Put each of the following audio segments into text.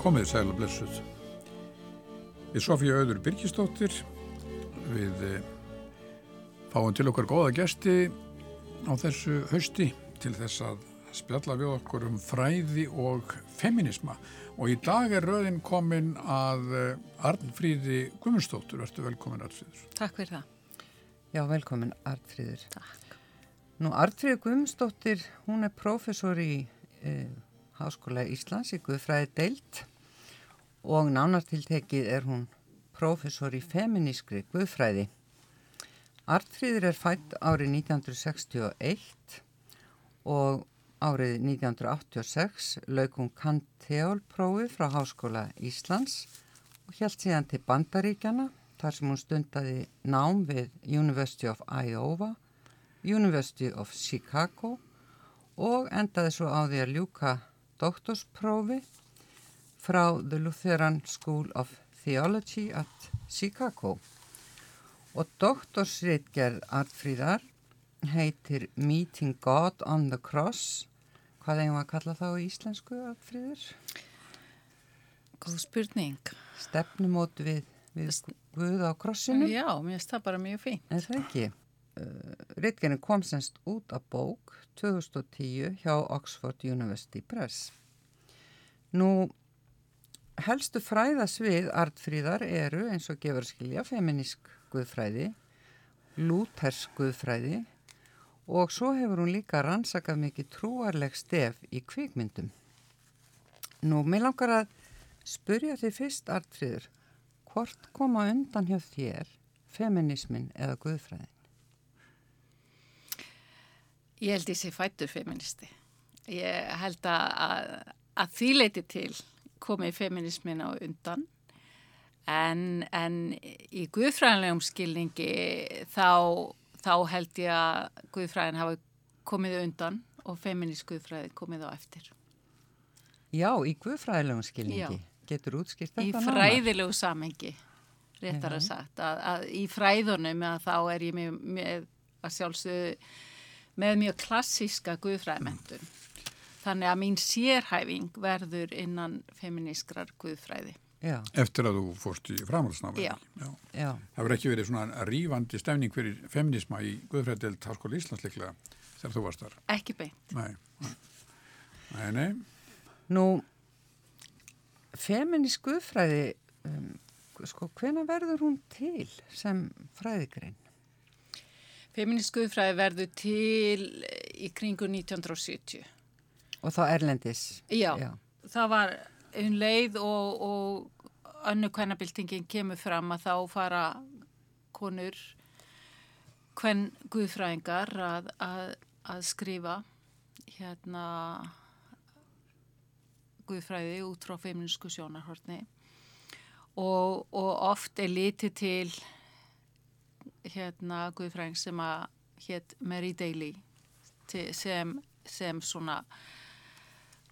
komið sæl og blessuð. Við Sofía Öður Birkistóttir, við eh, fáum til okkar góða gesti á þessu hausti til þess að spjalla við okkur um fræði og feminisma og í dag er rauðin komin að eh, Arnfríði Guðmundsdóttur, verður velkomin Arnfríður. Takk fyrir það. Já, velkomin Arnfríður. Takk. Nú, Arnfríður Guðmundsdóttir, hún er prófessor í eh, Háskóla Íslands í Guðfræði deilt og nánartiltekið er hún profesor í feminískri guðfræði. Artfríður er fætt árið 1961 og árið 1986 lauk hún kanteólprófi frá Háskóla Íslands og held síðan til Bandaríkjana þar sem hún stundaði nám við University of Iowa, University of Chicago og endaði svo á því að ljúka doktorsprófi frá The Lutheran School of Theology at Chicago og doktorsritgerð Artfríðar heitir Meeting God on the Cross hvað eigum að kalla þá í íslensku Artfríður? Góð spurning. Stefnumót við, við Guð á krossinu? Já, mér finnst það bara mjög fín. En það ekki. Uh, Ritgerðin kom semst út af bók 2010 hjá Oxford University Press. Nú, helstu fræðasvið artfríðar eru eins og gefur skilja feminísk guðfræði, lútersk guðfræði og svo hefur hún líka rannsakað mikið trúarleg stef í kvikmyndum. Nú, mér langar að spurja þið fyrst artfríður, hvort koma undan hjá þér feminismin eða guðfræðin? Ég held ég sé fættur feministi. Ég held að, að því leiti til komið feminismin á undan en, en í guðfræðinlegum skilningi þá, þá held ég að guðfræðin hafa komið undan og feminist guðfræði komið á eftir. Já, í guðfræðilegum skilningi. Já. Getur útskilt þetta Í nánar? fræðilegu samengi, réttar að sagt. Að, að í fræðunum að þá er ég með, með að sjálfsögðu með mjög klassíska guðfræðmyndun. Þannig að mín sérhæfing verður innan feminískrar guðfræði. Já, Eftir að þú fórst í framhaldsnámi. Já. Já. já, Það verður ekki verið svona rífandi stefning fyrir feminisma í Guðfræðdelt Háskóla Íslands líklega þegar þú varst þar. Ekki beint. Nei, nei, nei. Nú, feminísk guðfræði, um, sko, hvena verður hún til sem fræðigrein? Feminist guðfræði verður til í kringu 1970. Og þá Erlendis? Já, Já. það var um leið og, og önnu kvennabildingin kemur fram að þá fara konur kvenn guðfræðingar að, að, að skrifa hérna guðfræði út frá feminísku sjónarhortni og, og oft er litið til hérna guðfræðing sem að hétt Mary Daly til, sem, sem svona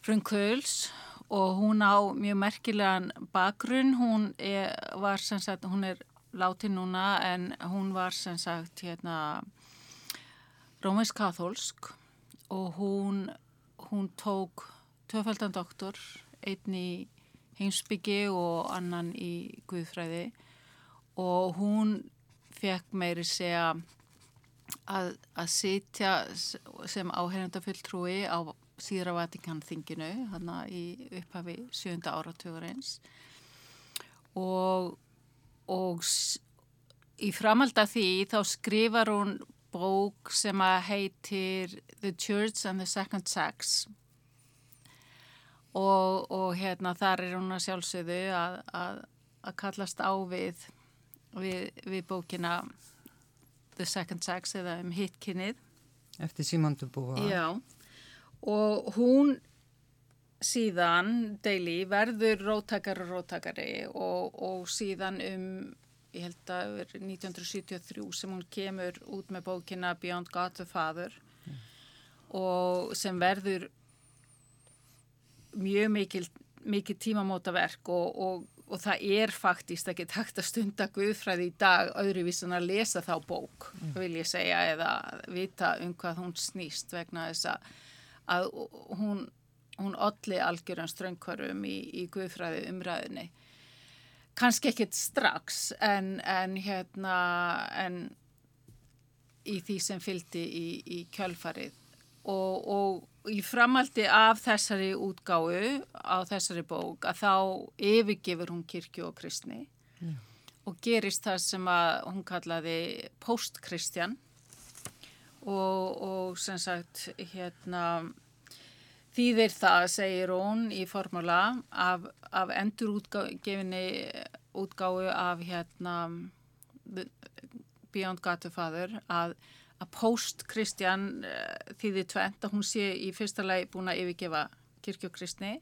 frunkuls og hún á mjög merkilegan bakgrunn, hún er, var sem sagt, hún er látin núna en hún var sem sagt hérna rómæsk katholsk og hún, hún tók töfaldan doktor, einn í heimsbyggi og annan í guðfræði. Og hún fekk meiri segja að, að sitja sem áherjandafulltrúi á síðra Vatikanþinginu hann í upphafi sjönda áratugur eins og, og í framhald af því þá skrifar hún bók sem að heitir The Church and the Second Sex og, og hérna þar er hún að sjálfsögðu að, að, að kallast á við, við, við bókina The Second Sex eða um hitkinnið. Eftir Simon Beauvoir? Já, og hún síðan, Daily, verður róttakari og róttakari og, síðan um, ég held að er 1973 sem hún kemur út með bókina Beyond God the Father og sem verður mjög mikil, mikil tímamótaverk og, og, og það er faktist ekki takt að stunda Guðfræði í dag öðruvísan að lesa þá bók, vil ég segja, eða vita um hvað hún snýst vegna þess að, að hún hún olli algjöran ströngkvarum í, í guðfræði umræðinni. Kanski ekkit strax en, en hérna en í því sem fylgdi í, í kjölfarið og, og í framaldi af þessari útgáu á þessari bók að þá yfirgifur hún kirkju og kristni yeah. og gerist það sem að hún kallaði post-kristjan og, og sem sagt hérna þýðir það, segir hún í formúla af, af endur útgáfinni útgáfu af hérna Beyond God the Father að, að post-kristjan uh, þýðir tvent að hún sé í fyrsta lagi búin að yfirgefa kirkjókristni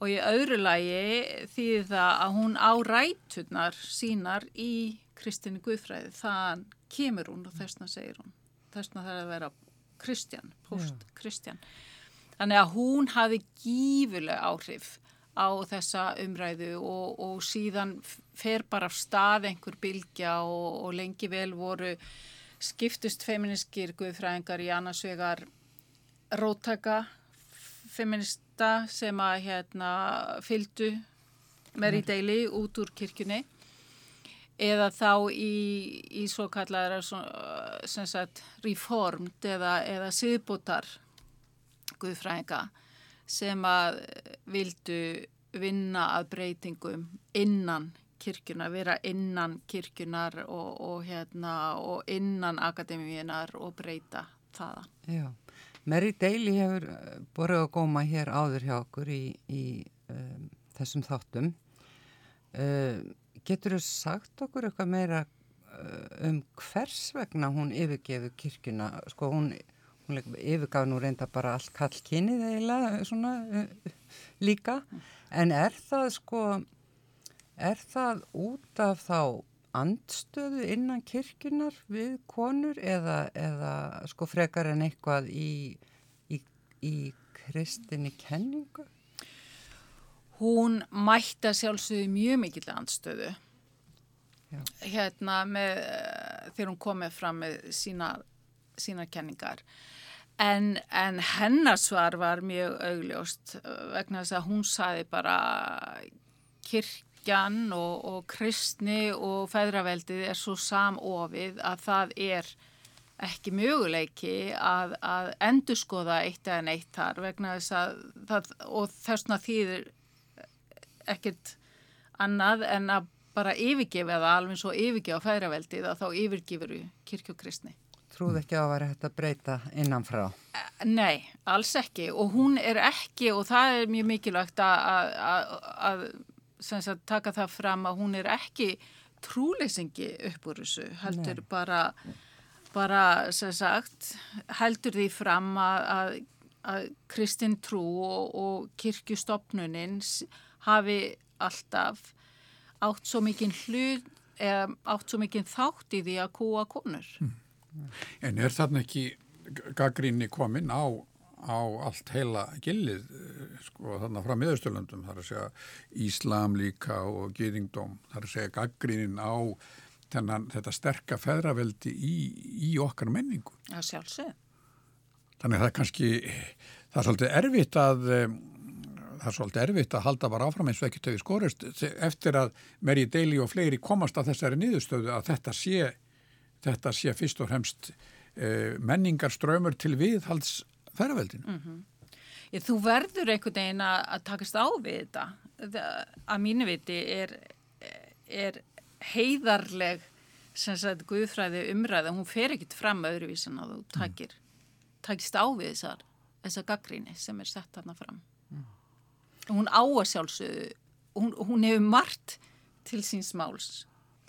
og í öðru lagi þýðir það að hún á rætunar sínar í kristinni guðfræði. Það kemur hún og þessna segir hún. Þessna þarf að vera kristjan, post-kristjan. Þannig að hún hafi gífuleg áhrif á þessa umræðu og, og síðan fer bara af stað einhver bylgja og, og lengi vel voru skiptust feministkir guðfræðingar í annarsvegar róttaka feminista sem að hérna fyldu Mary Daly út úr kirkjunni eða þá í, í svo kallar sagt reformed eða, eða siðbútar guðfræðinga sem að vildu vinna að breytingum innan kirkjuna, vera innan kirkjunar og, og, hérna, og innan akademíunar og breyta það. Já, Mary Daly hefur eh, borðið að góma hér áður hjá okkur í, í um, þessum þáttum. Uh, getur þú sagt okkur eitthvað meira uh, um hvers vegna hún yfirgefu kirkjuna? Sko hún hún yfirgaf nú reynda bara allt kall kynið eiginlega svona uh, líka en er það sko er það út af þá andstöðu innan kirkunar við konur eða, eða sko frekar en eitthvað í, í, í kristinni kenningu? Hún mætti að sjálfsögðu mjög mikill andstöðu. Hérna með þegar hún komið fram með sína, sína kenningar. En, en hennar svar var mjög augljóst vegna þess að hún saði bara kirkjan og, og kristni og feðraveldið er svo samofið að það er ekki möguleiki að, að endurskoða eitt eða neitt þar vegna þess að það, og þessna þýðir ekkert annað en að bara yfirgefa það alveg svo yfirgefa feðraveldið að þá yfirgefur kirkjókristni trúð ekki á að vera hægt að breyta innanfrá? Eh, nei, alls ekki og hún er ekki og það er mjög mikilvægt að, að, að sagt, taka það fram að hún er ekki trúleysingi upp úr þessu, heldur Nei. bara, bara sagt, heldur því fram að, að Kristinn trú og, og kirkjustofnuninn hafi alltaf átt svo mikinn hlut eða átt svo mikinn þátt í því að kúa konur. Mm. En er þarna ekki gaggrinni komin á, á allt heila gillið sko þarna frá miðausturlöndum þar að segja Íslam líka og Gýðingdóm þar að segja gaggrinnin á þennan, þetta sterka feðraveldi í, í okkar menningu. Já sjálfsög. Þannig að það er kannski, það er svolítið erfitt að það er svolítið erfitt að halda bara áfram eins og ekki töði skorist eftir að Meri Deili og fleiri komast að þessari niðurstöðu að þetta sé þetta sé fyrst og fremst eh, menningar ströymur til viðhalds ferraveldinu. Mm -hmm. Þú verður einhvern veginn að takast á við þetta. Það, að mínu viti er, er heiðarleg sagt, guðfræði umræða. Hún fer ekkit fram öðruvísan að þú takir, mm. takist á við þessar, þessar gaggríni sem er sett þarna fram. Hún á að sjálfsögðu, hún, hún hefur margt til síns máls,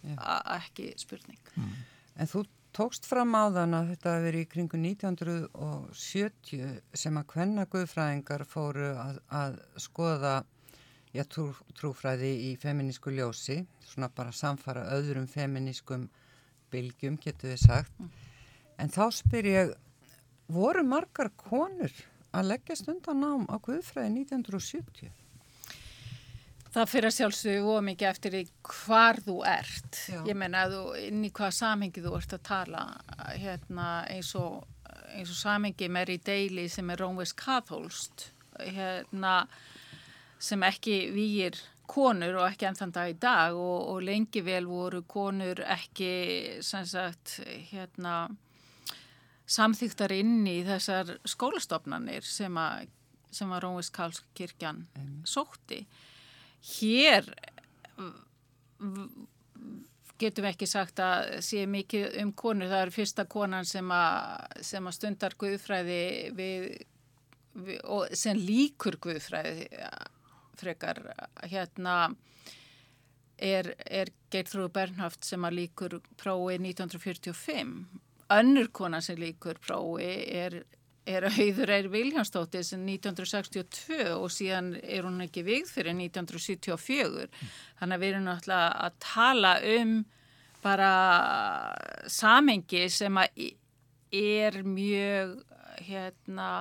yeah. ekki spurning. Mm. En þú tókst fram á þann að þetta hefur verið í kringu 1970 sem að hvenna guðfræðingar fóru að, að skoða já, trú, trúfræði í feminísku ljósi, svona bara samfara öðrum feminískum bylgjum, getur við sagt. Mm. En þá spyr ég, voru margar konur að leggja stundan ám á guðfræði 1970? Það fyrir að sjálfsögðu og mikið eftir því hvar þú ert. Já. Ég menna að þú inn í hvaða samhengi þú ert að tala hérna, eins og, og samhengi Mary Daly sem er rómvist katholst hérna, sem ekki výir konur og ekki enn þann dag í dag og, og lengi vel voru konur ekki sagt, hérna, samþýttar inn í þessar skólastofnanir sem að, að Rómvist Karlskirkjan sótti. Hér getum við ekki sagt að sé mikið um konur. Það er fyrsta konan sem að, sem að stundar guðfræði við, við, og sem líkur guðfræði frekar hérna er, er Geirþrúi Bernhaft sem að líkur prófi 1945. Önnur konan sem líkur prófi er er auður Eir Viljánsdóttir sem 1962 og síðan er hún ekki vigð fyrir 1974 mm. þannig að við erum náttúrulega að tala um bara samengi sem er mjög hérna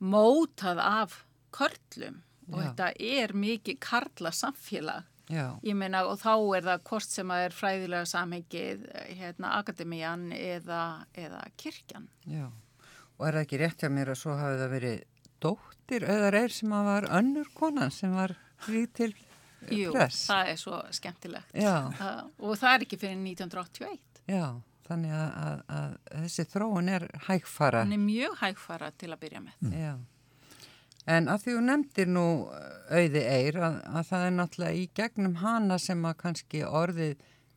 mótað af körlum og Já. þetta er mikið karla samfélag Já. ég meina og þá er það hvort sem að er fræðilega samhengið hérna akademían eða, eða kirkjan Já Og er það ekki rétt hjá mér að svo hafi það verið dóttir eða reyr sem að var önnur konan sem var frí til press? Jú, það er svo skemmtilegt. Uh, og það er ekki fyrir 1981. Já, þannig að, að, að þessi þróun er hægfara. Hún er mjög hægfara til að byrja með. Já. En að því þú nefndir nú auði eir að, að það er náttúrulega í gegnum hana sem að kannski orðið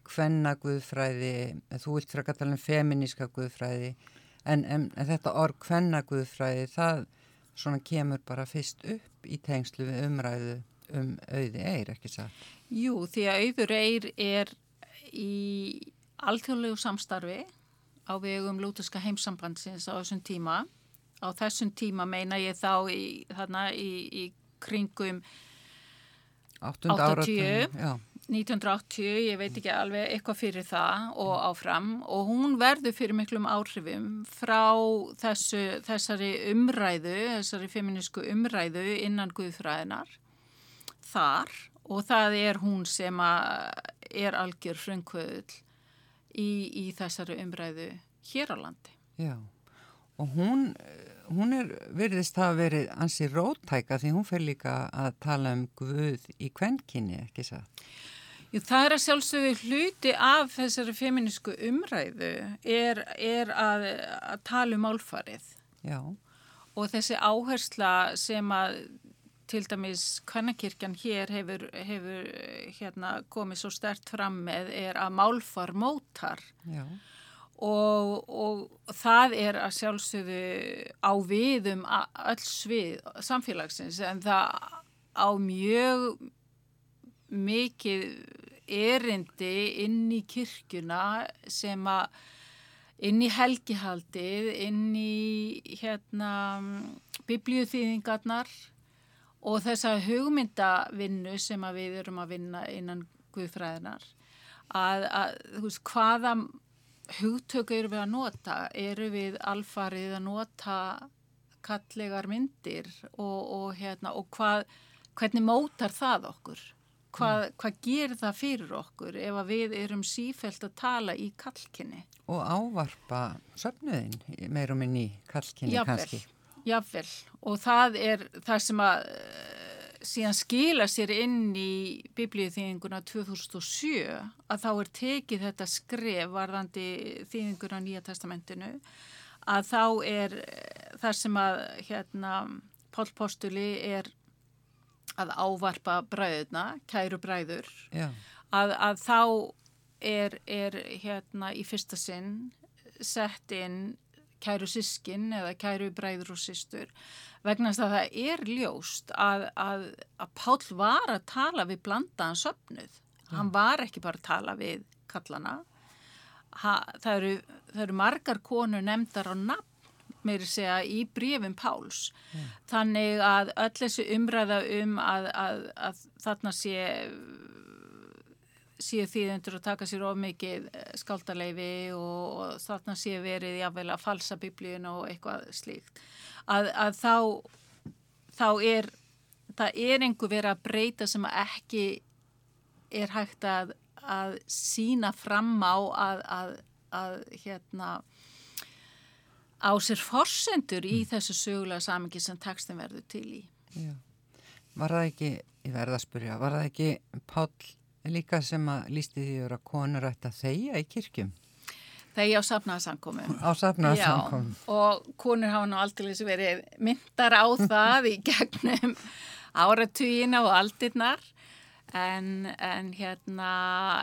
hvenna guðfræði, þú vilt freka tala um feminíska guðfræði en, en, en þetta orð kvennaguðfræði það svona kemur bara fyrst upp í tengslu við umræðu um auði eir, ekki það? Jú, því að auður eir er í alþjóðlegu samstarfi á vegum lútuska heimsambandsins á þessum tíma. Á þessum tíma meina ég þá í, þarna, í, í kringum 80, 1980, ég veit ekki alveg eitthvað fyrir það og áfram. Og hún verður fyrir miklum áhrifum frá þessu, þessari umræðu, þessari feminísku umræðu innan Guðfræðinar þar. Og það er hún sem er algjör fröngkvöðl í, í þessari umræðu hér á landi. Já, og hún, hún er veriðist að verið ansi róttæka því hún fyrir líka að tala um Guð í kvenkinni, ekki það? Jú, það er að sjálfsögðu hluti af þessari feminísku umræðu er, er að, að tala um álfarið. Já. Og þessi áhersla sem að til dæmis Kvannakirkjan hér hefur, hefur hérna, komið svo stert fram með er að málfar mótar. Já. Og, og það er að sjálfsögðu á viðum öll svið samfélagsins en það á mjög mikið erindi inn í kirkuna sem að inn í helgihaldið, inn í hérna biblíuþýðingarnar og þessa hugmyndavinnu sem að við erum að vinna innan Guðfræðinar að, að þú veist hvaða hugtöku eru við að nota eru við alfarið að nota kallegar myndir og, og hérna og hvað, hvernig mótar það okkur hvað, mm. hvað gerir það fyrir okkur ef við erum sífælt að tala í kalkinni. Og ávarpa söfnuðin meirum inn í kalkinni Jafnvel, kannski. Jável, og það er það sem að síðan skila sér inn í biblíuþýðinguna 2007 að þá er tekið þetta skref varðandi þýðinguna Nýja testamentinu að þá er uh, það sem að hérna Pál Postuli er að ávarpa bræðuna, kæru bræður, að, að þá er, er hérna í fyrsta sinn sett inn kæru sískin eða kæru bræður og sístur vegna þess að það er ljóst að, að, að Pál var að tala við blandaðan söpnuð. Ja. Hann var ekki bara að tala við kallana. Ha, það, eru, það eru margar konur nefndar á nafn meiri segja í brefum Páls yeah. þannig að öll þessu umræða um að, að, að þarna sé séu þýðundur að taka sér of mikið eh, skáldaleifi og, og þarna séu verið jáfnvel að falsa biblíun og eitthvað slíkt að, að þá þá er það er einhver verið að breyta sem ekki er hægt að að sína fram á að, að, að hérna á sér forsendur í þessu sögulega samingi sem tekstin verður til í. Já. Var það ekki, ég verða að spyrja, var það ekki Páll líka sem að lísti því að konur ætti að þeia í kirkjum? Þegar á safnaðarsamkomum. Á safnaðarsamkomum. Og konur hafa nú aldrei verið myndar á það í gegnum áratugina og aldirnar En, en hérna,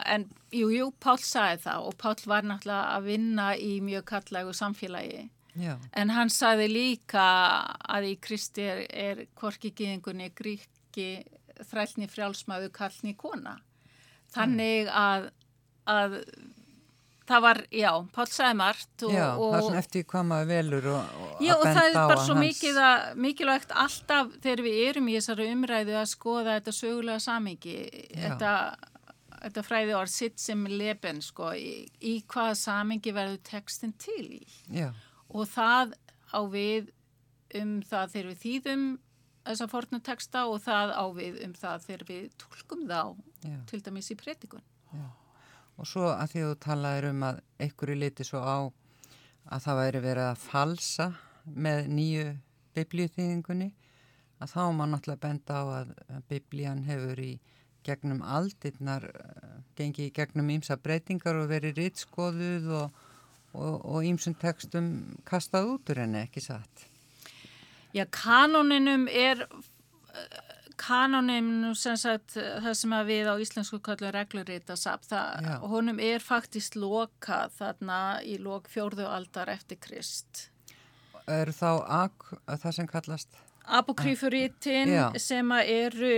en jú, jú, Pál sagði það og Pál var náttúrulega að vinna í mjög kallægu samfélagi. Já. En hann sagði líka að í Kristi er, er korki gíðingunni gríki þrælni frjálsmaðu kallni kona. Þannig að, að það var, já, Pál sagði margt og, Já, það er svona eftir hvað maður velur og, og já, að benda á hans Já, og það er bara svo mikið að, mikilvægt alltaf þegar við erum í þessari umræðu að skoða þetta sögulega samingi þetta, þetta fræði orð sitt sem leben, sko í, í hvaða samingi verður tekstin til í já. og það á við um það þegar við þýðum þessa fornu teksta og það á við um það þegar við tólkum þá já. til dæmis í predikun Já Og svo að því að þú talaður um að einhverju liti svo á að það væri verið að falsa með nýju biblíuþýðingunni að þá má náttúrulega benda á að biblían hefur í gegnum aldirnar eh, gengið í gegnum ímsa breytingar og verið rittskoðuð og ímsum tekstum kastað út úr henni, ekki satt? Já, kanoninum er kanonum sem sagt það sem að við á íslensku kallum reglurita sap, honum er faktist lokað þarna í lok fjórðu aldar eftir Krist. Er þá það sem kallast Apokryfurítin sem eru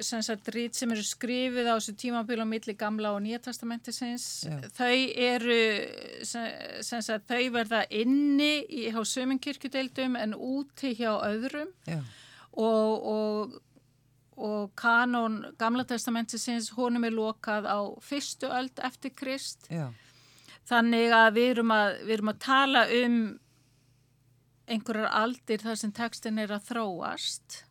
sem sagt rít sem eru skrifið á þessu tímabíl á milli gamla og nýja testamentisins þau eru sem, sem sagt þau verða inni í hjá sömingkirkjudeildum en úti hjá öðrum. Og, og og kanón Gamla testamentisins honum er lokað á fyrstu öld eftir Krist. Já. þannig að við erum að, við erum að tala um einhverjar aldir þar sem tekstin er að þróast.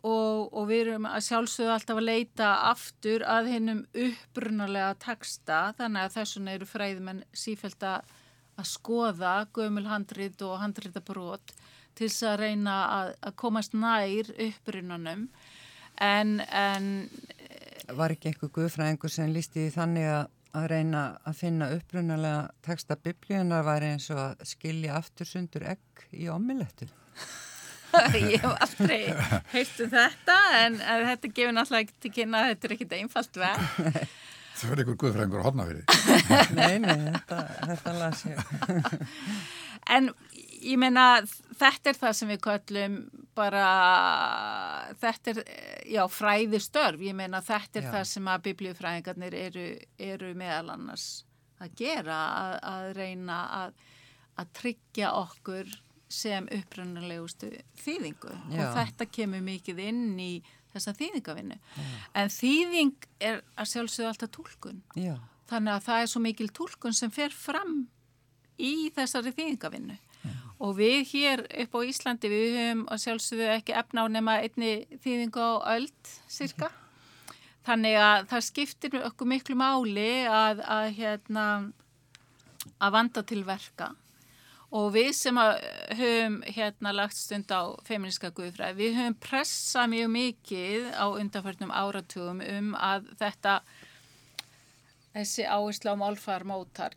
Og, og við erum að sjálfsögðu alltaf að leita aftur að hennum upprunalega teksta þannig að þessuna eru fræðmenn sífælt að skoða gömul handrit og handritabrót til þess að reyna að, að komast nær upprunanum. En, en Var ekki einhver guðfræðingur sem lísti þannig að, að reyna að finna upprunalega texta biblíunar var eins og að skilja aftur sundur egg í omilettu? Ég hef aldrei heilt um þetta en, þetta gefur náttúrulega ekki til kynna að þetta er ekkit einfalt verð Það verður einhver guðfræðingur að hodna fyrir Nei, nei, þetta, þetta las ég. En ég meina þetta er það sem við kallum bara þetta er já fræðistörf. Ég meina þetta er já. það sem að biblíufræðingarnir eru, eru meðal annars að gera að, að reyna að, að tryggja okkur sem upprannlegustu þýðingu. Já. og þetta kemur mikið inn í þessa þýðingavinnu en þýðing er að sjálfsögða alltaf tólkun þannig að það er svo mikil tólkun sem fer fram í þessari þýðingavinnu og við hér upp á Íslandi við höfum að sjálfsögðu ekki efna á nema einni þýðingu á öll cirka. Þannig að það skiptir okkur miklu máli að, að, hérna, að vanda til verka og við sem höfum hérna lagt stund á feministka guðfræði, við höfum pressað mjög mikið á undanförnum áratugum um að þetta þessi áherslu á málfarmótar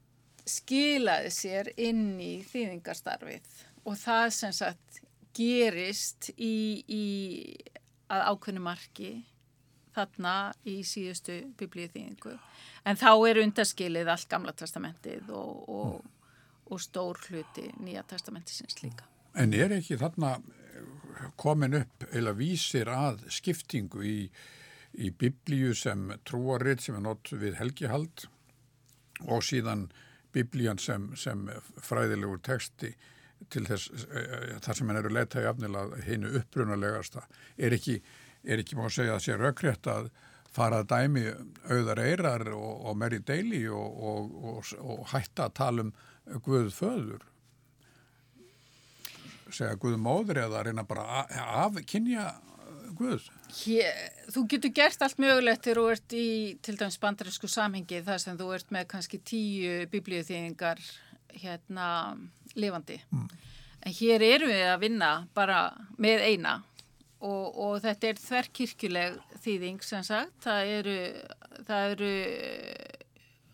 skilaði sér inn í þýðingarstarfið og það sem sagt gerist í, í að ákveðnu marki þarna í síðustu biblíuþýðingu en þá er undaskilið allt gamla testamentið og, og, og stór hluti nýja testamentisins líka. En er ekki þarna komin upp eða vísir að skiptingu í, í biblíu sem trúaritt sem er nótt við helgihald og síðan biblían sem, sem fræðilegur texti til þess uh, þar sem henn eru letaði afnilað hennu upprunalegasta. Er ekki, er ekki má að segja að sé raukrétt að fara að dæmi auðar eirar og, og meri deili og, og, og hætta að tala um Guð föður? Segja Guð móður eða reyna bara af kynja Guð Hér, þú getur gert allt mögulegt þegar þú ert í til dæmis bandarísku samhengi þar sem þú ert með kannski tíu biblíuþýðingar hérna lifandi. Mm. En hér erum við að vinna bara með eina og, og þetta er þverkirkjuleg þýðing sem sagt. Það eru, það eru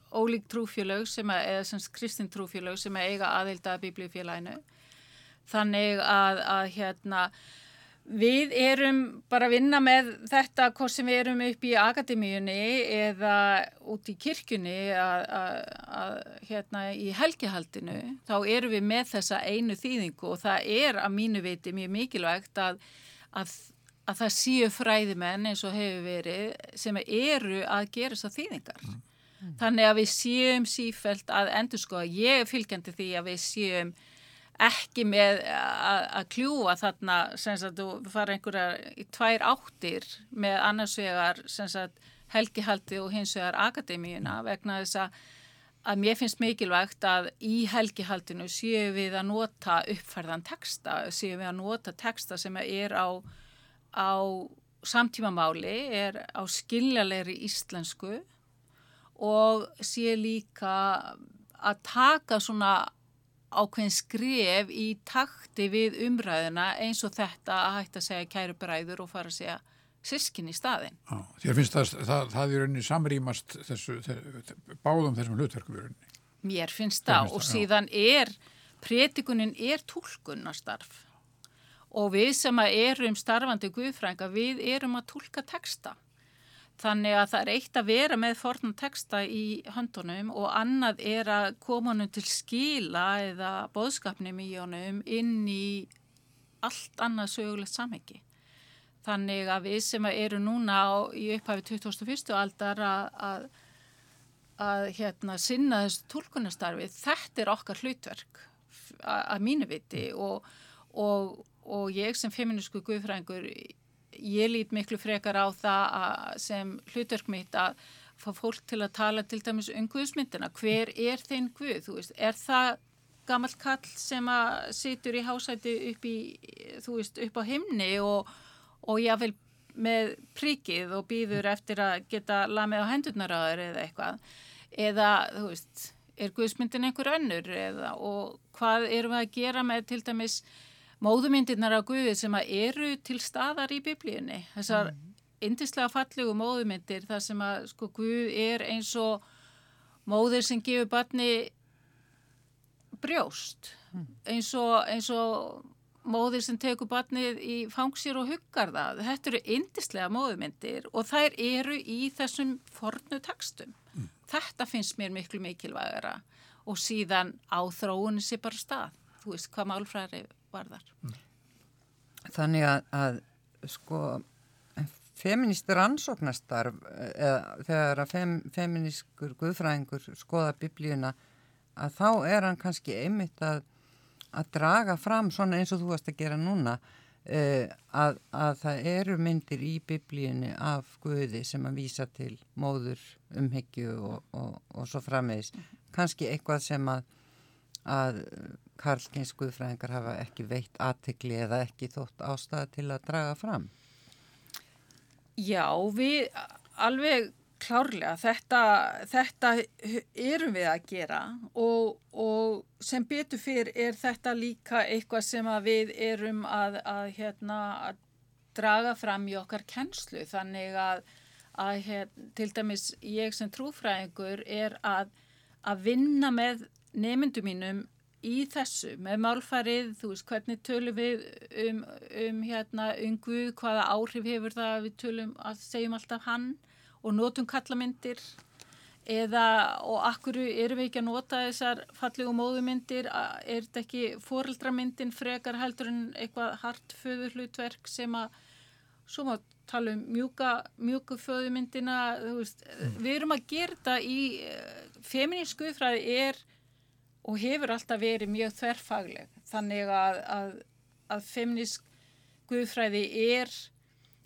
ólík trúfjölög sem að, eða sem kristin trúfjölög sem að eiga aðelda biblíufélaginu. Þannig að, að hérna Við erum bara að vinna með þetta hvort sem við erum upp í akademíunni eða út í kirkjunni að, að, að hérna í helgihaldinu þá erum við með þessa einu þýðingu og það er að mínu viti mjög mikilvægt að, að það séu fræðimenn eins og hefur verið sem eru að gera þessa þýðingar. Mm. Þannig að við séum sífælt að endur sko að ég er fylgjandi því að við séum ekki með að kljúa þarna sem sagt og fara einhverjar í tvær áttir með annars vegar sem sagt helgihaldi og hins vegar akademíuna vegna þess að að mér finnst mikilvægt að í helgihaldinu séu við að nota uppfærðan texta, séu við að nota texta sem er á, á samtímamáli, er á skiljalegri íslensku og séu líka að taka svona ákveðin skref í takti við umræðina eins og þetta að hægt að segja kæru bræður og fara að segja sískin í staðin. Já, þér finnst það, það, það er rauninni samrýmast þessu, þessu, báðum þessum hlutverkum í rauninni. Mér finnst það og síðan er, pretikunin er tólkunarstarf og við sem erum starfandi guðfrænga, við erum að tólka texta. Þannig að það er eitt að vera með fornum texta í höndunum og annað er að koma honum til skila eða boðskapnum í honum inn í allt annað sögulegt samhengi. Þannig að við sem eru núna á, í upphafi 2001. aldar að, að, að hérna, sinna þessu tólkunastarfi, þetta er okkar hlutverk að mínu viti og, og, og ég sem feminísku guðfræðingur ég lít miklu frekar á það sem hlutverk mitt að fá fólk til að tala til dæmis um Guðsmyndina. Hver er þinn Guð? Veist, er það gammal kall sem að situr í hásæti upp, í, veist, upp á himni og, og jáfnveil með príkið og býður eftir að geta lamið á hendurnaráður eða eitthvað. Eða, þú veist, er Guðsmyndin einhver önnur eða og hvað erum við að gera með til dæmis móðumyndirnar af Guði sem að eru til staðar í biblíunni. Þessar mm. indislega fallegu móðumyndir þar sem að sko Guð er eins og móðir sem gefur barni brjóst. Mm. Eins og, eins og móðir sem tekur barnið í fangsir og huggar það. Þetta eru indislega móðumyndir og þær eru í þessum fornu tekstum. Mm. Þetta finnst mér miklu mikilvægara og síðan á þróunni sé bara stað. Þú veist hvað málfræðir varðar. Þannig að, að sko feministur ansóknastarf eða þegar að fem, feministkur guðfræðingur skoða biblíuna að þá er hann kannski einmitt að, að draga fram svona eins og þú varst að gera núna eh, að, að það eru myndir í biblíunni af guði sem að vísa til móður umhyggju og, og, og svo frammeðis. Kannski eitthvað sem að að Karlskins Guðfræðingar hafa ekki veitt aðtegli eða ekki þótt ástæða til að draga fram? Já, við alveg klárlega þetta, þetta erum við að gera og, og sem betur fyrr er þetta líka eitthvað sem við erum að, að, hérna, að draga fram í okkar kennslu þannig að, að hérna, til dæmis ég sem trúfræðingur er að vinna með nemyndu mínum í þessu með málfarið, þú veist hvernig tölum við um, um hérna um Guð, hvaða áhrif hefur það að við tölum að segjum alltaf hann og notum kallamyndir eða og akkur erum við ekki að nota þessar fallegu móðumyndir er þetta ekki fórildramyndin frekar heldur en eitthvað hartföður hlutverk sem að svo má tala um mjúka mjúku föðumyndina veist, mm. við erum að gera þetta í eh, feminísku fræði er og hefur alltaf verið mjög þverfagleg þannig að, að, að feministk guðfræði er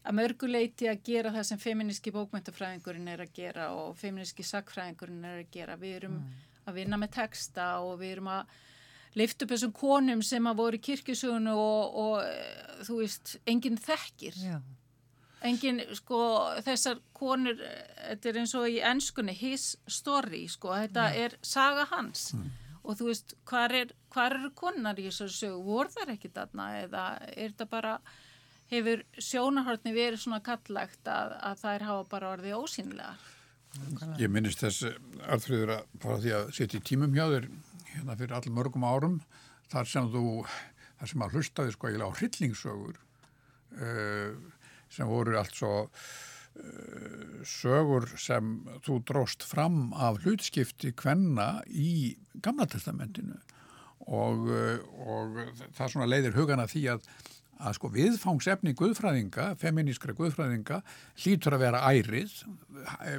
að mörguleiti að gera það sem feministki bókmyndafræðingurinn er að gera og feministki sakfræðingurinn er að gera við erum mm. að vinna með texta og við erum að lifta upp þessum konum sem að voru í kirkjusugunum og, og þú veist, enginn þekkir Já. enginn, sko, þessar konur, þetta er eins og í ennskunni his story, sko, þetta Já. er saga hans mm og þú veist, hvar, er, hvar eru konar í þessu sögu, voru þar ekki þarna eða er þetta bara hefur sjónahortni verið svona kallagt að, að þær hafa bara orðið ósynlegar Ég minnist þess arðfriður að fara því að setja í tímum hjá þér hérna fyrir all mörgum árum þar sem þú, þar sem að hlustaði sko eiginlega á hryllingssögur uh, sem voru allt svo sögur sem þú dróst fram af hlutskipti kvenna í Gamla testamentinu. Og, uh, og það svona leiðir hugana því að að sko viðfangsefni guðfræðinga, feminískra guðfræðinga hlýtur að vera ærið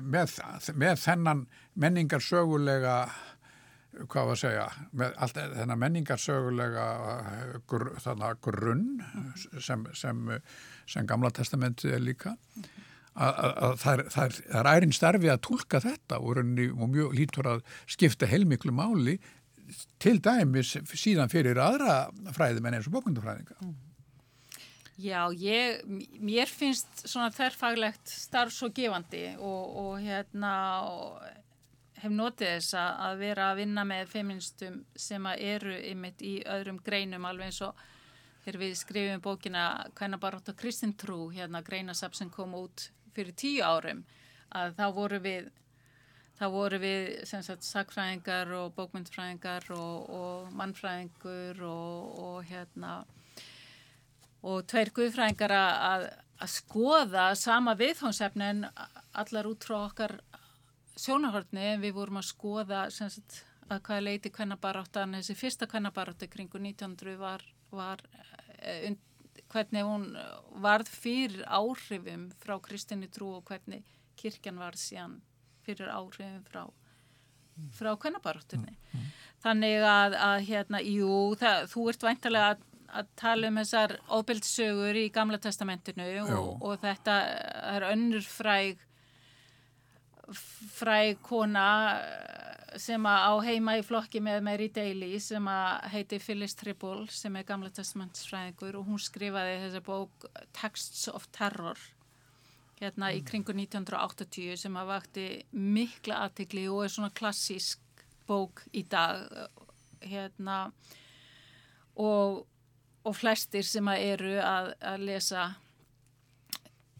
með, með þennan menningarsögulega hvað var að segja, með allt þennan menningarsögulega gr, grunn sem, sem, sem gamla testamenti er líka að það er, ærin starfi að tólka þetta og, og mjög lítur að skipta heilmiklu máli til dæmis síðan fyrir aðra fræðimenn eins og bókundufræðinga mm. Já, ég, mér finnst svona þerrfaglegt starf svo gefandi og, og hérna og hef notið þess að vera að vinna með feministum sem eru ymitt í öðrum greinum alveg eins og þegar við skrifum bókina Hvernig barótt og Kristinn trú hérna greinasap sem kom út fyrir tíu árum að þá voru við þá voru við sagt sakfræðingar og bókmyndfræðingar og, og mannfræðingur og, og hérna og tveir guðfræðingar að, skoða sama viðfónsefni en allar út frá okkar sjónahortni en við vorum að skoða sagt, að hvaða leiti kvennabaráttan þessi fyrsta kvennabarátti kringu 1900 var, var uh, hvernig hún varð fyrir áhrifum frá kristinni trú og hvernig kirkjan var síðan fyrir áhrifum frá frá kvennabaráttunni mm, mm. þannig að, að hérna, jú, það, þú ert væntalega að að tala um þessar óbildssögur í Gamla testamentinu og, og þetta er önnur fræg fræg kona sem á heima í flokki með Mary Daly sem heiti Phyllis Tribble sem er Gamla testamentsfræðingur og hún skrifaði þessa bók Texts of Terror hérna mm. í kringu 1980 sem að vakti mikla aðtikli og er svona klassísk bók í dag hérna og og flestir sem að eru að, að lesa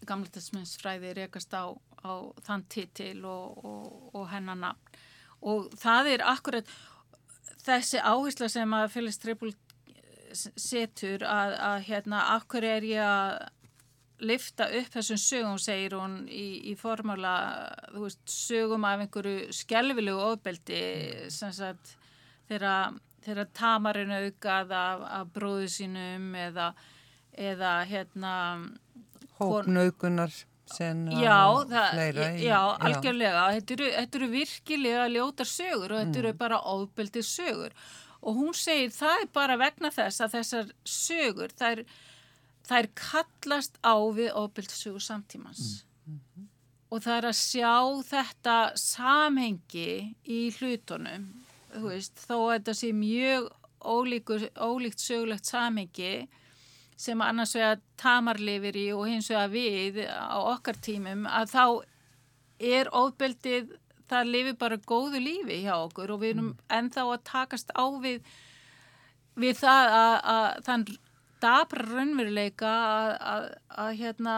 gamletasminsfræði rekast á, á þann titil og, og, og hennan nafn og það er akkurat þessi áhersla sem að Félix Trippul setur að, að hérna, akkur er ég að lifta upp þessum sögum, segir hún í, í formála, þú veist, sögum af einhverju skjálfilegu ofbeldi sem sagt þegar tamarinn aukað af, af bróðu sínum eða, eða hérna hópnaukunar já, fleira, já, já, algjörlega þetta eru, þetta eru virkilega ljótar sögur og þetta mm. eru bara óbeldi sögur og hún segir það er bara vegna þess að þessar sögur það er, það er kallast á við óbeldi sögur samtímans mm. Mm. og það er að sjá þetta samhengi í hlutunum veist, þó að þetta sé mjög ólíkur, ólíkt sögulegt samengi sem annars vega tamarlifir í og hins vega við á okkar tímum að þá er óbeldið, það lifir bara góðu lífi hjá okkur og við erum mm. ennþá að takast á við við það að, að þann dabra raunveruleika að, að, að hérna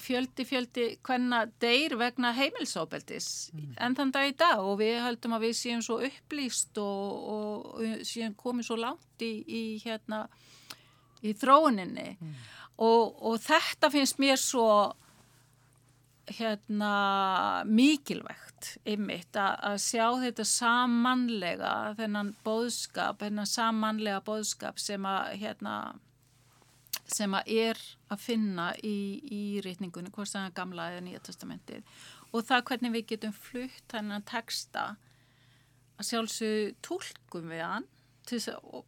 fjöldi fjöldi hvenna deyr vegna heimilsóbeldis mm. en þann dag í dag og við höldum að við séum svo upplýst og, og séum komið svo langt í, í hérna í þróuninni mm. og, og þetta finnst mér svo hérna mikilvægt ymmit að sjá þetta samanlega þennan bóðskap, þennan samanlega bóðskap sem að hérna sem að er að finna í, í rítningunni, hvort það er gamla eða nýja testamentið og það hvernig við getum flutt hennan texta að sjálfsög tólkum við hann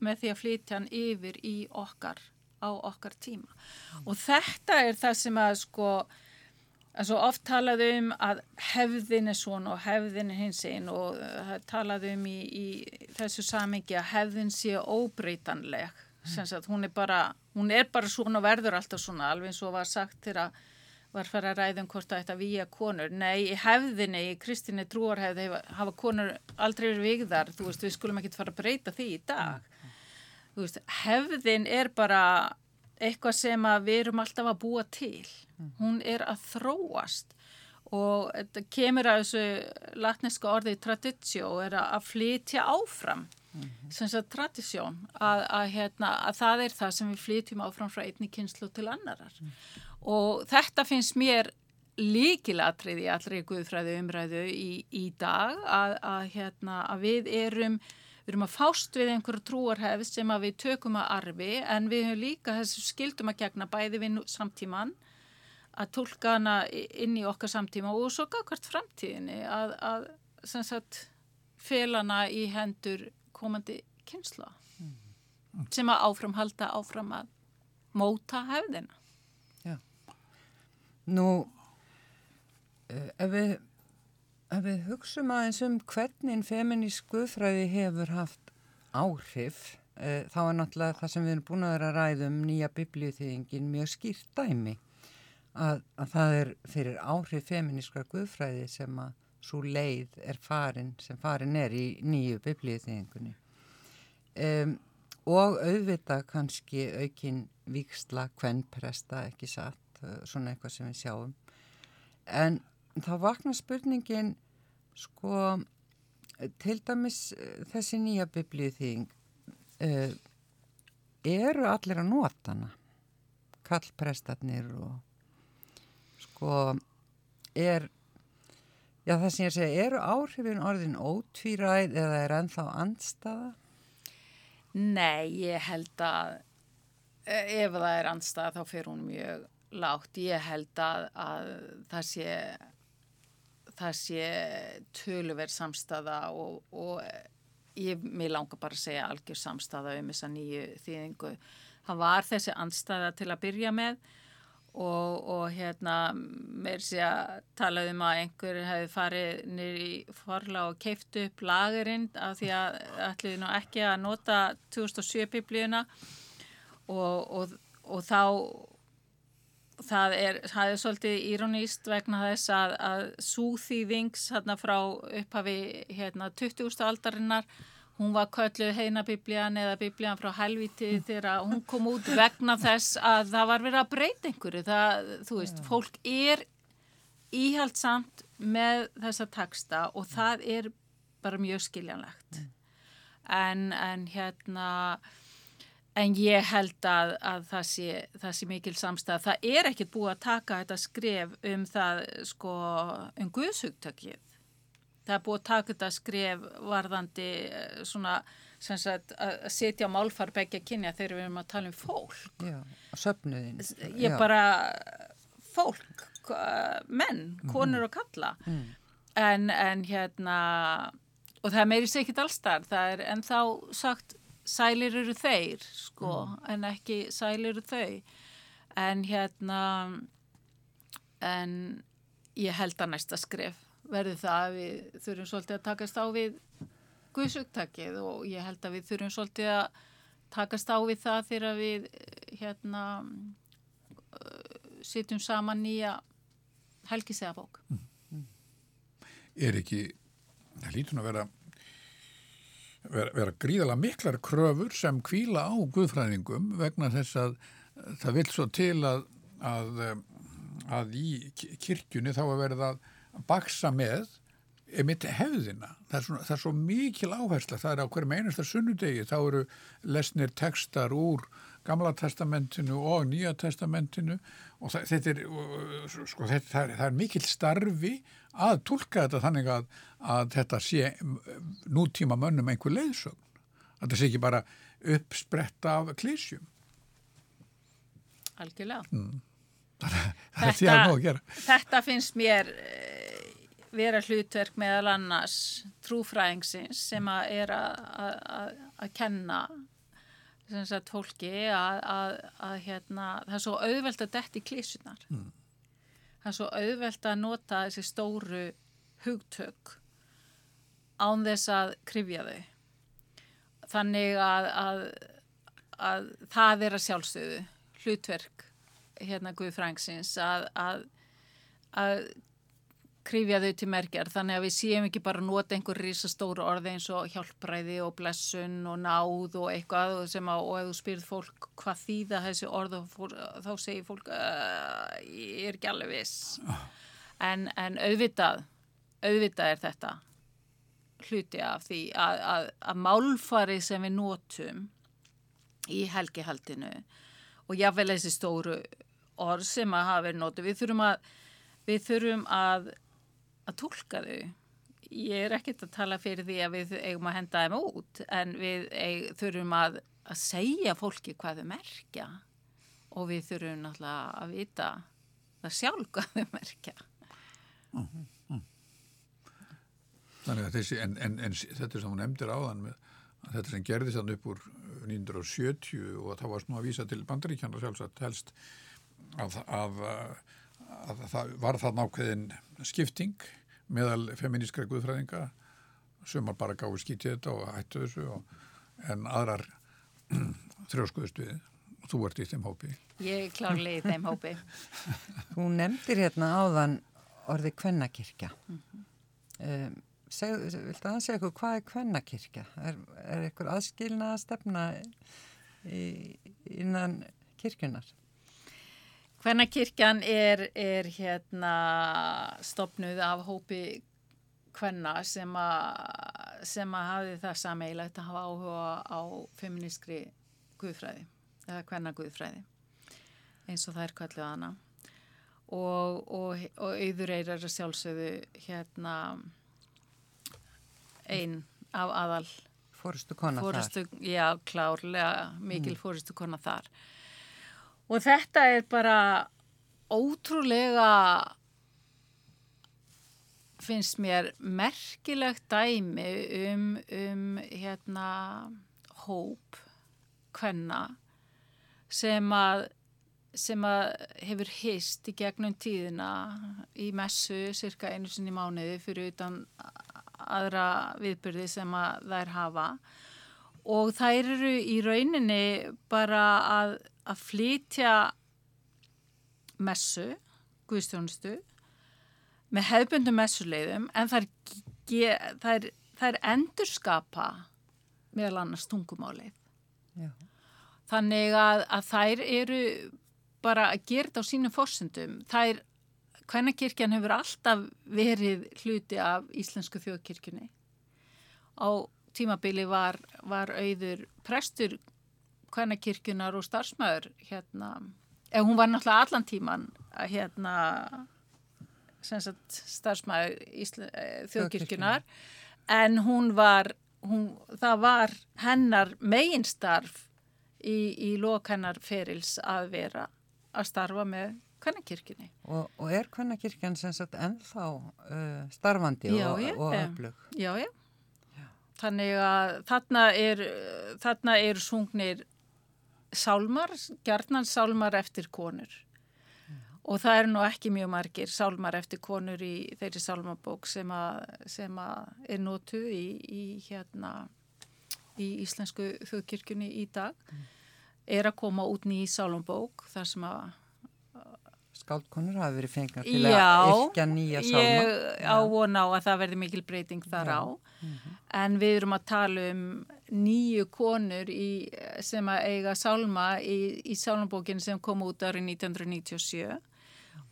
með því að flytja hann yfir í okkar á okkar tíma mm. og þetta er það sem að sko að svo oft talaðu um að hefðin er svona og hefðin er hins einn og uh, talaðu um í, í þessu samengi að hefðin sé óbreytanleg sem sagt hún er bara hún er bara svona verður alltaf svona alveg eins og var sagt þegar var farið að ræða um hvort að výja konur. Nei, í hefðinni, í kristinni trúarhefði hafa konur aldrei verið vigðar, þú veist, við skulum ekki fara að breyta því í dag. Mm. Þú veist, hefðin er bara eitthvað sem við erum alltaf að búa til. Mm. Hún er að þróast og þetta kemur að þessu latneska orði traditjó er að flytja áfram mm -hmm. sem þess að tradisjón að, að, hérna, að það er það sem við flytjum áfram frá einni kynslu til annarar mm. Og þetta finnst mér líkilatrið í allri guðfræði umræðu í, í dag að, að hérna, við erum við erum að fást við einhverju trúarhefð sem að við tökum að arfi en við höfum líka þessu skildum að gegna bæði við samtíman að tólka hana inn í okkar samtíma og svo gafkvært framtíðinni að, að sagt, felana í hendur komandi kynsla mm. sem að áfram halda áfram að móta hefðina. Nú, eh, ef við, ef við hugsaum aðeins um hvernig feminísk guðfræði hefur haft áhrif, e, þá er náttúrulega það sem við erum búin að vera að ræða um nýja biblíuþýðingin mjög skýrt dæmi. Að, að það er fyrir áhrif feminískra guðfræði sem að svo leið er farin sem farin er í nýju biblíðiðingunni um, og auðvita kannski aukin viksla, kvennpresta ekki satt, svona eitthvað sem við sjáum en þá vakna spurningin sko til dæmis uh, þessi nýja biblíðiðing uh, eru allir að nota hana kallprestarnir og sko er já það sem ég segi, eru áhrifin orðin ótvíræð eða er ennþá andstaða? Nei, ég held að ef það er andstaða þá fyrir hún mjög lágt. Ég held að, að það sé sé töluverð samstaða og, og ég, mér langar bara að segja algjör samstaða um þessa nýju þýðingu. Það var þessi andstaða til að byrja með og, og hérna mér sé að tala um að einhver hefði farið nýri forla og keift upp lagurinn af því að ætliði nú ekki að nota 2007 biblíuna og, og þá það er, það er svolítið íróníst vegna þess að, að súþýðings hérna frá upphafi hérna 20. aldarinnar Hún var kölluð heinabiblían eða biblían frá helviti þegar hún kom út vegna þess að það var verið að breyta einhverju. Það, þú veist, fólk er íhaldsamt með þessa taksta og það er bara mjög skiljanlegt. En, en hérna, en ég held að, að það, sé, það sé mikil samstæð. Það er ekkit búið að taka þetta skref um það, sko, um guðsugtökið það er búið að taka þetta skref varðandi eh, svona sagt, að setja málfar begja kynja þegar við erum að tala um fólk Já, söpnuðin Ég Já. bara, fólk menn, konur mm. og kalla mm. en, en hérna og það er meiri segið allstar, það er ennþá sagt sælir eru þeir sko, mm. en ekki sælir eru þau en hérna en ég held að næsta skref verði það að við þurfum svolítið að takast á við guðsugtakið og ég held að við þurfum svolítið að takast á við það þegar við hérna sitjum saman nýja helgisegafók mm. Er ekki það lítun að vera vera, vera gríðala miklar kröfur sem kvíla á guðfræðingum vegna þess að það vil svo til að að, að í kirkjunni þá að verða að baksa með mitt hefðina. Það er, svona, það er svo mikil áhersla. Það er á hverjum einasta sunnudegi. Þá eru lesnir tekstar úr Gamla testamentinu og Nýja testamentinu og það, þetta er, sko, þetta, það er, það er mikil starfi að tólka þetta þannig að, að þetta sé nútíma mönnum einhver leiðsögn. Þetta sé ekki bara uppspretta af klísjum. Algjörlega. Mm. Þetta, þetta finnst mér vera hlutverk meðal annars trúfræðingsins sem að er að kenna sagt, fólki að, að, að hérna, það er svo auðvelt að detti klísunar mm. það er svo auðvelt að nota þessi stóru hugtök án þess að krifja þau þannig að, að það er að sjálfstöðu hlutverk hérna Guðfrængsins að að krifja þau til merkjar þannig að við séum ekki bara nota einhver risastóru orði eins og hjálpræði og blessun og náð og eitthvað sem að, og ef þú spyrð fólk hvað þýða þessi orð þá segir fólk uh, ég er ekki alveg viss. En, en auðvitað auðvitað er þetta hluti af því að, að, að málfarið sem við notum í helgihaldinu og jáfnvel þessi stóru orð sem að hafa verið notu við þurfum að við þurfum að að tólka þau. Ég er ekkert að tala fyrir því að við eigum að henda þeim út en við eig, þurfum að, að segja fólki hvað þau merkja og við þurfum náttúrulega að vita það sjálf hvað þau merkja. Mm -hmm. Þannig að þessi, en, en, en þetta sem hún nefndir áðan með þetta sem gerði þann upp úr 1970 og það var svona að vísa til bandaríkjana sjálfsagt helst að, að, að það var það nákvæðin skipting meðal feminískra guðfræðinga sem bara gáði skítið þetta og hættu þessu og, en aðrar þrjóskuðust við og þú ert í þeim hópi. Ég er klárlega í þeim hópi. Þú nefndir hérna áðan orði kvennakirkja. Mm -hmm. um, Viltu að segja eitthvað hvað er kvennakirkja? Er, er eitthvað aðskilna að stefna í, innan kirkjunar? Hvernakirkjan er, er hérna stopnuð af hópi hvenna sem að sem að hafi það sameilagt að hafa áhuga á feministri guðfræði eða hvenna guðfræði eins og það er kallið hana. Og, og, og auður að sjálfsögðu hérna einn af aðal fórustu kona fórustu, þar já klárlega mikil mm. fórustu kona þar Og þetta er bara ótrúlega, finnst mér, merkilegt dæmi um, um hérna, hóp hvenna sem að, sem að hefur hist í gegnum tíðina í messu cirka einu sinni mánuði fyrir utan aðra viðbyrði sem að þær hafa og þær eru í rauninni bara að að flytja messu, guðstjónustu, með hefbundum messuleiðum en er, það er endurskapa meðal annars tungumálið. Já. Þannig að, að þær eru bara að gera þetta á sínum fórsendum. Er, hvernakirkjan hefur alltaf verið hluti af Íslensku þjóðkirkjunni. Á tímabili var, var auður prestur kvænakirkjunar og starfsmæður hérna, ef hún var náttúrulega allan tíman hérna starfsmæður eh, þjóðkirkjunar en hún var hún, það var hennar meginstarf í, í lok hennar ferils að vera að starfa með kvænakirkjunni og, og er kvænakirkjan ennþá uh, starfandi já, og, og öflug? Já, já Þannig að þarna er, þarna er sungnir sálmar, gerðnan sálmar eftir konur mm. og það eru nú ekki mjög margir sálmar eftir konur í þeirri sálmabók sem að, sem að er nótu í, í hérna í Íslensku þjóðkirkjunni í dag mm. er að koma út nýj sálmabók þar sem að Skáldkonur hafi verið fengar til Já, að yrkja nýja sálma. Já, ég ávona á að það verði mikil breyting þar Já. á. Mm -hmm. En við erum að tala um nýju konur í, sem að eiga sálma í, í sálmabókinu sem kom út árið 1997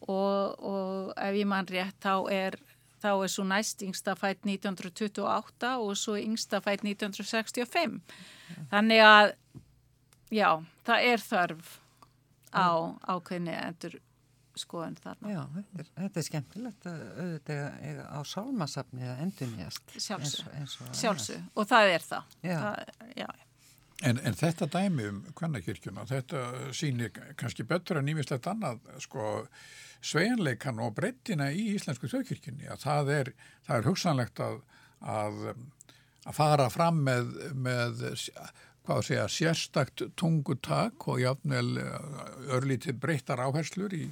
og, og ef ég mann rétt þá er, þá er svo næst yngsta fætt 1928 og svo yngsta fætt 1965. Þannig að já, það er þörf á ákveðni endur skoðun þarna. Já, þetta er, þetta er skemmtilegt að auðvitað á sálmasafni að endur nýjast. Sjálfsög, sjálfsög og það er það. Já. það já. En, en þetta dæmi um kvennakirkjuna, þetta sýnir kannski betur en nýmislegt annað sko sveinleikan og breyttina í Íslensku þjóðkirkjunni að það er, það er hugsanlegt að, að, að fara fram með, með hvað að segja, sérstakt tungutak og jáfnvel örlítið breyttar áherslur í,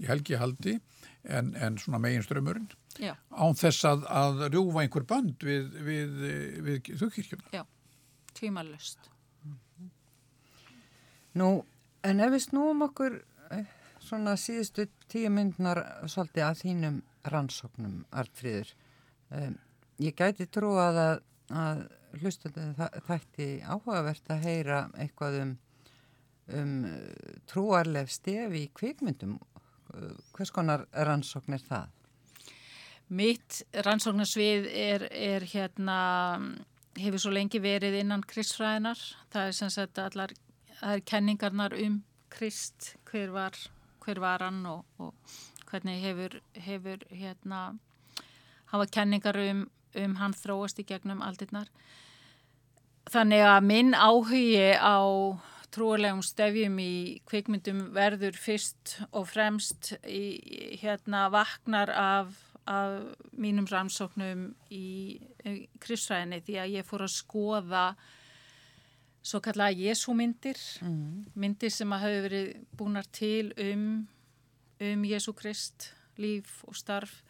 í helgihaldi en, en svona meginströmmurinn án þess að, að rjúfa einhver band við, við, við þjóðkirkjuna. Já, tímalust. Nú, en ef við snúum okkur eh, svona síðustu tíu myndnar svolítið að þínum rannsóknum, Artfríður. Um, ég gæti trú að, að hlustundu þætti áhugavert að heyra eitthvað um, um trúarlef stefi í kvikmyndum. Hvers konar rannsókn er það? Mitt rannsóknarsvið er, er hérna, hefur svo lengi verið innan kristfræðinar. Það er sem sagt allar, það er kenningarnar um krist, hver var, hver var hann og, og hvernig hefur, hefur hérna, hafa kenningar um, um hann þróast í gegnum aldirnar. Þannig að minn áhugi á trúarlegum stefjum í kvikmyndum verður fyrst og fremst í hérna vaknar af af mínum rannsóknum í kristfræðinni því að ég fór að skoða svo kallaða Jésúmyndir mm. myndir sem að hafa verið búinar til um, um Jésú Krist líf og starf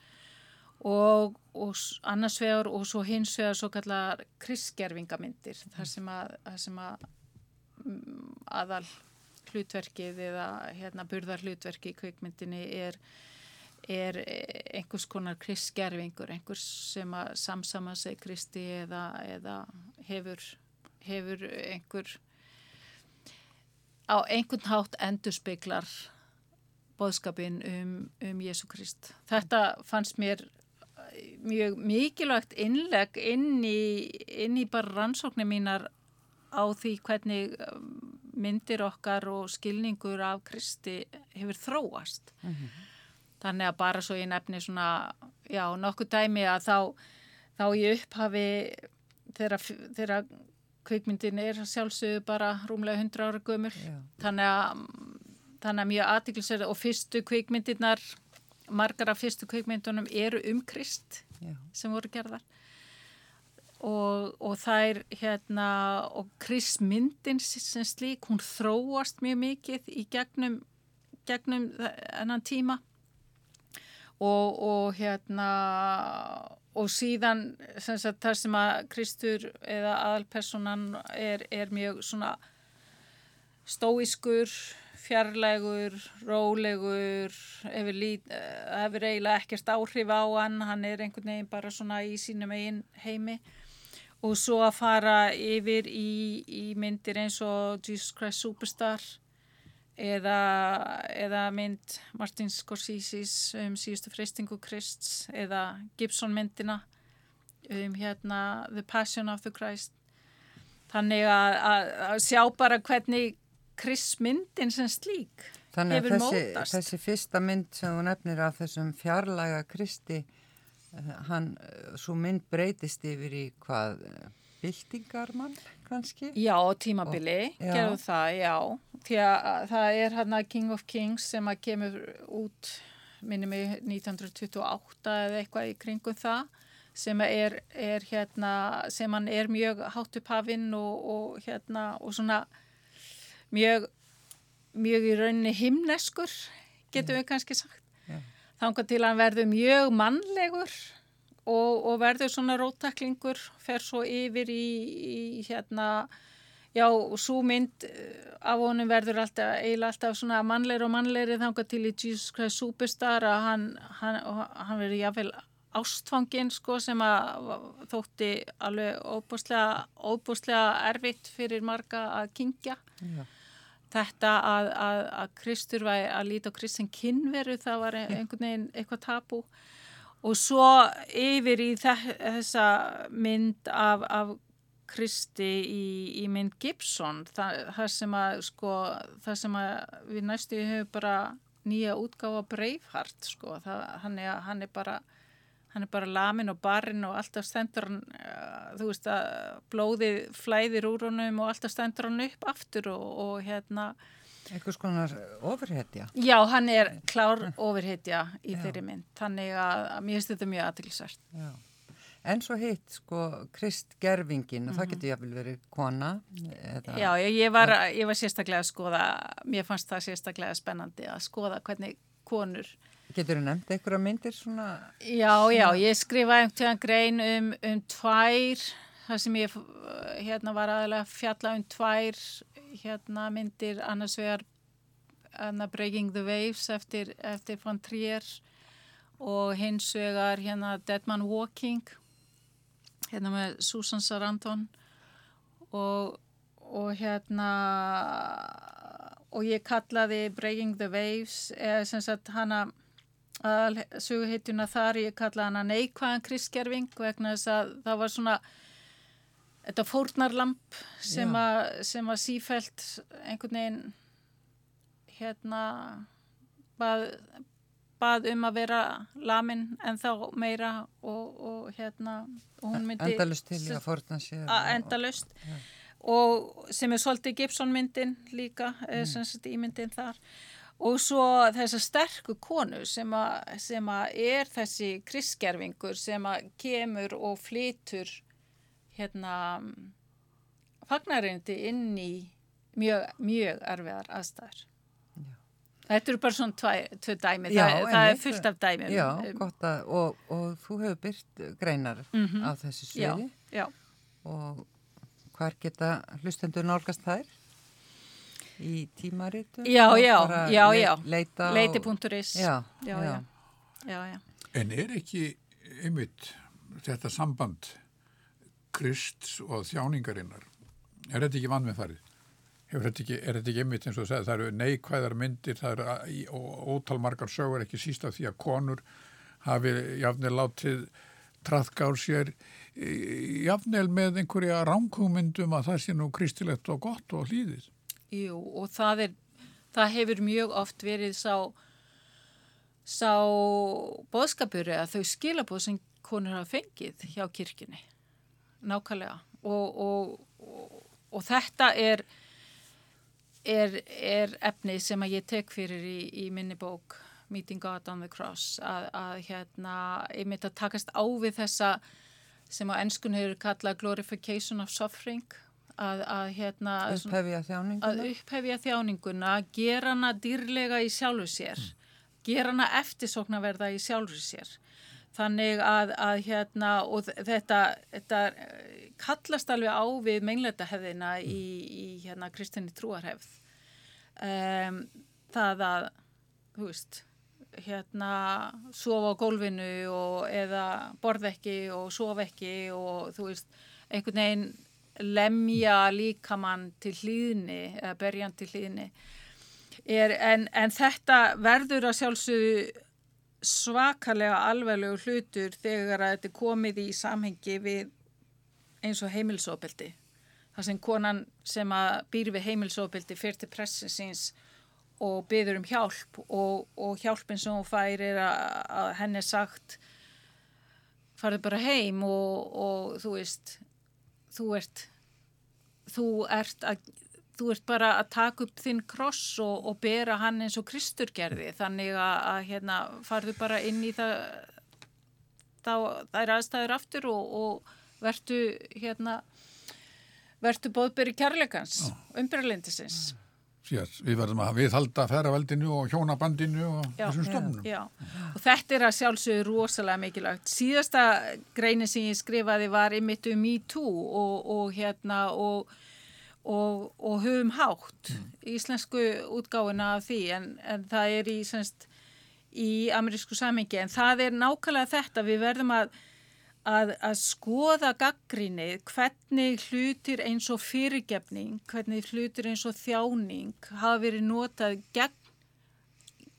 og, og annars vegar og svo hins vegar svo kallaða kristgerfingamyndir þar sem að, sem að aðal hlutverkið eða hérna burðar hlutverki í kvikmyndinni er er einhvers konar kristgerfingur, einhvers sem að samsama sig kristi eða, eða hefur, hefur einhver á einhvern hátt endurspeglar boðskapin um, um Jésu Krist. Þetta fannst mér mjög mikilvægt innleg inn í, inn í bara rannsóknir mínar á því hvernig um, myndir okkar og skilningur af Kristi hefur þróast. Mm -hmm. Þannig að bara svo ég nefni svona, já, nokkuð dæmi að þá, þá ég upphafi þegar kvikmyndin er sjálfsögðu bara rúmlega 100 ára gömur. Þannig að, þannig að mjög aðtiklisverð og fyrstu kvikmyndirnar, margar af fyrstu kvikmyndunum eru um Krist já. sem voru gerðar. Og, og það er hérna, og Kristmyndin sem slík, hún þróast mjög mikið í gegnum, gegnum þennan tíma. Og, og hérna og síðan sagt, þar sem að Kristur eða aðalpersonan er, er mjög svona stóiskur, fjarlægur, rólegur, hefur, lít, hefur eiginlega ekkert áhrif á hann, hann er einhvern veginn bara svona í sínum eigin heimi og svo að fara yfir í, í myndir eins og Jesus Christ Superstar eða, eða mynd Martin Scorsese's um síðustu freystingu Krists eða Gibson myndina um hérna The Passion of the Christ. Þannig að, að, að sjá bara hvernig Krist myndin sem slík þannig hefur þessi, mótast. þessi fyrsta mynd sem þú nefnir af þessum fjarlæga Kristi hann, eh, svo mynd breytist yfir í hvað byltingarmann kannski? Já, tímabili, gerðu það, já. Því að það er hérna King of Kings sem að kemur út, minnum ég, 1928 eða eitthvað í kringum það sem er, er hérna, sem hann er mjög hátt upp hafinn og, og hérna, og svona mjög, mjög í rauninni himneskur, getur við kannski sagt. Þangar til að hann verður mjög mannlegur og, og verður svona róttaklingur, fer svo yfir í, í hérna, já, svo mynd eh, af honum verður alltaf, eiginlega alltaf svona mannleir og mannleiri þangar til í Jesus Christ Superstar að hann, hann, hann verður jáfnvel ástfangin sko sem að þótti alveg óbúslega, óbúslega erfitt fyrir marga að kingja. Já. Þetta að, að, að Kristur væri að líta á Kristin kynveru það var einhvern veginn eitthvað tabú. Og svo yfir í þessa mynd af, af Kristi í, í mynd Gibson það, það sem að sko það sem að við næstu hefur bara nýja útgáfa Breifhart sko. Það, hann, hann er bara hann er bara lamin og barinn og alltaf stendur hann uh, þú veist að blóðið flæðir úr honum og alltaf stendur hann upp aftur og, og hérna Eitthvað skonar ofurhetja? Já, hann er klár ofurhetja í Já. þeirri mynd, þannig að, mér finnst þetta mjög aðtilsvært. En svo hitt, sko, Krist Gervingin, og mm -hmm. það mhm. getur jáfnvel verið kona. Eða, Já, ég var, ég var sérstaklega að skoða, mér fannst það sérstaklega spennandi að skoða hvernig konur... Getur þú nefnt einhverja myndir svona? Já, já, ég skrifaði einhvern grein um, um tvær, þar sem ég hérna var aðalega fjalla um tvær hérna myndir annars vegar hana, Breaking the Waves eftir, eftir Van Trier og hins vegar hérna Dead Man Walking hérna með Susan Sarandon og, og hérna og ég kallaði Breaking the Waves eða sem sagt hana söguheitjuna þar, ég kallaði hana neikvæðan kristgerfing vegna þess að það var svona þetta fórnarlamp sem, a, sem að sífælt einhvern veginn hérna bað, bað um að vera lamin en þá meira og, og hérna og endalust til í að fórna sér endalust og, og sem er svolítið Gibson myndin líka mm. sem sagt ímyndin þar og svo þessa sterku konu sem að, er þessi kristgerfingur sem að kemur og flytur hérna fagnarindi inn í mjög, mjög erfiðar aðstæður. Já. Þetta eru bara svona tvö dæmi, já, það, það er fullt af dæmi. Já, gott að, og, og þú hefur byrt greinar mm -hmm. af þessu sviði. Já, já. Og hvar geta hlustendur nálgast þær? Í tímaritum? Já, já, já, já. Leiti.is. Já, já, já. Já, já. En er ekki einmitt þetta samband krist og þjáningarinnar er þetta ekki vann með farið? Þetta ekki, er þetta ekki einmitt eins og það það eru neikvæðar myndir það eru ótalmargar sögur ekki síst af því að konur hafi jafnvel látið trafka á sér jafnvel með einhverja ránkúmyndum að það sé nú kristilegt og gott og hlýðið. Jú og það er það hefur mjög oft verið sá sá boðskapur eða þau skilabóð sem konur hafa fengið hjá kirkjunni. Nákvæmlega. Og, og, og, þetta er, er, er efni sem ég tek fyrir í, í minni bók Meeting God on the Cross að, að hérna, ég myndi að takast á við þessa sem á ennskun hefur kallað glorification of suffering að, að hérna upphefja þjáninguna að upphefja þjáninguna gera hana dýrlega í sjálfu sér mm. gera hana eftirsoknaverða í sjálfu sér Þannig að, að hérna, og þetta, þetta kallast alveg á við meinleita hefðina í, í hérna Kristinni trúarhefð. Um, það að, þú veist, hérna, sofa á gólfinu og, eða borð ekki og sofa ekki og þú veist, einhvern veginn lemja líkamann til hlýðni eða berjan til hlýðni. Er, en, en þetta verður að sjálfsögðu svakalega alveglegu hlutur þegar að þetta er komið í samhengi við eins og heimilsópildi. Það sem konan sem að býr við heimilsópildi fyrir til pressinsins og byður um hjálp og, og hjálpin sem hún fær er að, að henni sagt farið bara heim og, og þú veist þú ert þú ert að þú ert bara að taka upp þinn kross og, og bera hann eins og Kristur gerði. Þannig að, að hérna, farðu bara inn í það þá er aðstæður aftur og, og verðu hérna verðu bóðberi kærleikans umbyrjalindisins Sér, við verðum að viðhalda ferravaldinu og hjónabandinu og já, þessum stofnum. Já, og þetta er að sjálfsögur rosalega mikilvægt. Síðasta greinin sem ég skrifaði var ymitt um MeToo og, og hérna og og, og höfum hátt mm. íslensku útgáina af því en, en það er í, semst, í amerísku samingi en það er nákvæmlega þetta við verðum að, að, að skoða gaggrínið hvernig hlutir eins og fyrirgefning hvernig hlutir eins og þjáning hafa verið notað gegn,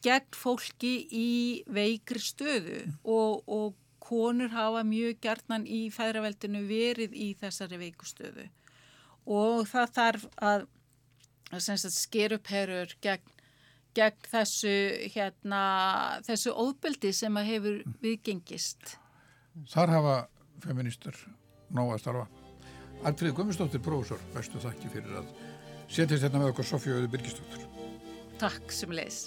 gegn fólki í veikri stöðu og, og konur hafa mjög gertnan í fæðraveldinu verið í þessari veikustöðu og það þarf að, að sker upp herur gegn, gegn þessu, hérna, þessu óbyldi sem að hefur viðgengist. Þar hafa feministur nóga að starfa. Alfríð Guðmundsdóttir, prófessor, bestu þakki fyrir að setjast hérna með okkur Sofíu Öðu Birgisdóttir. Takk sem leis.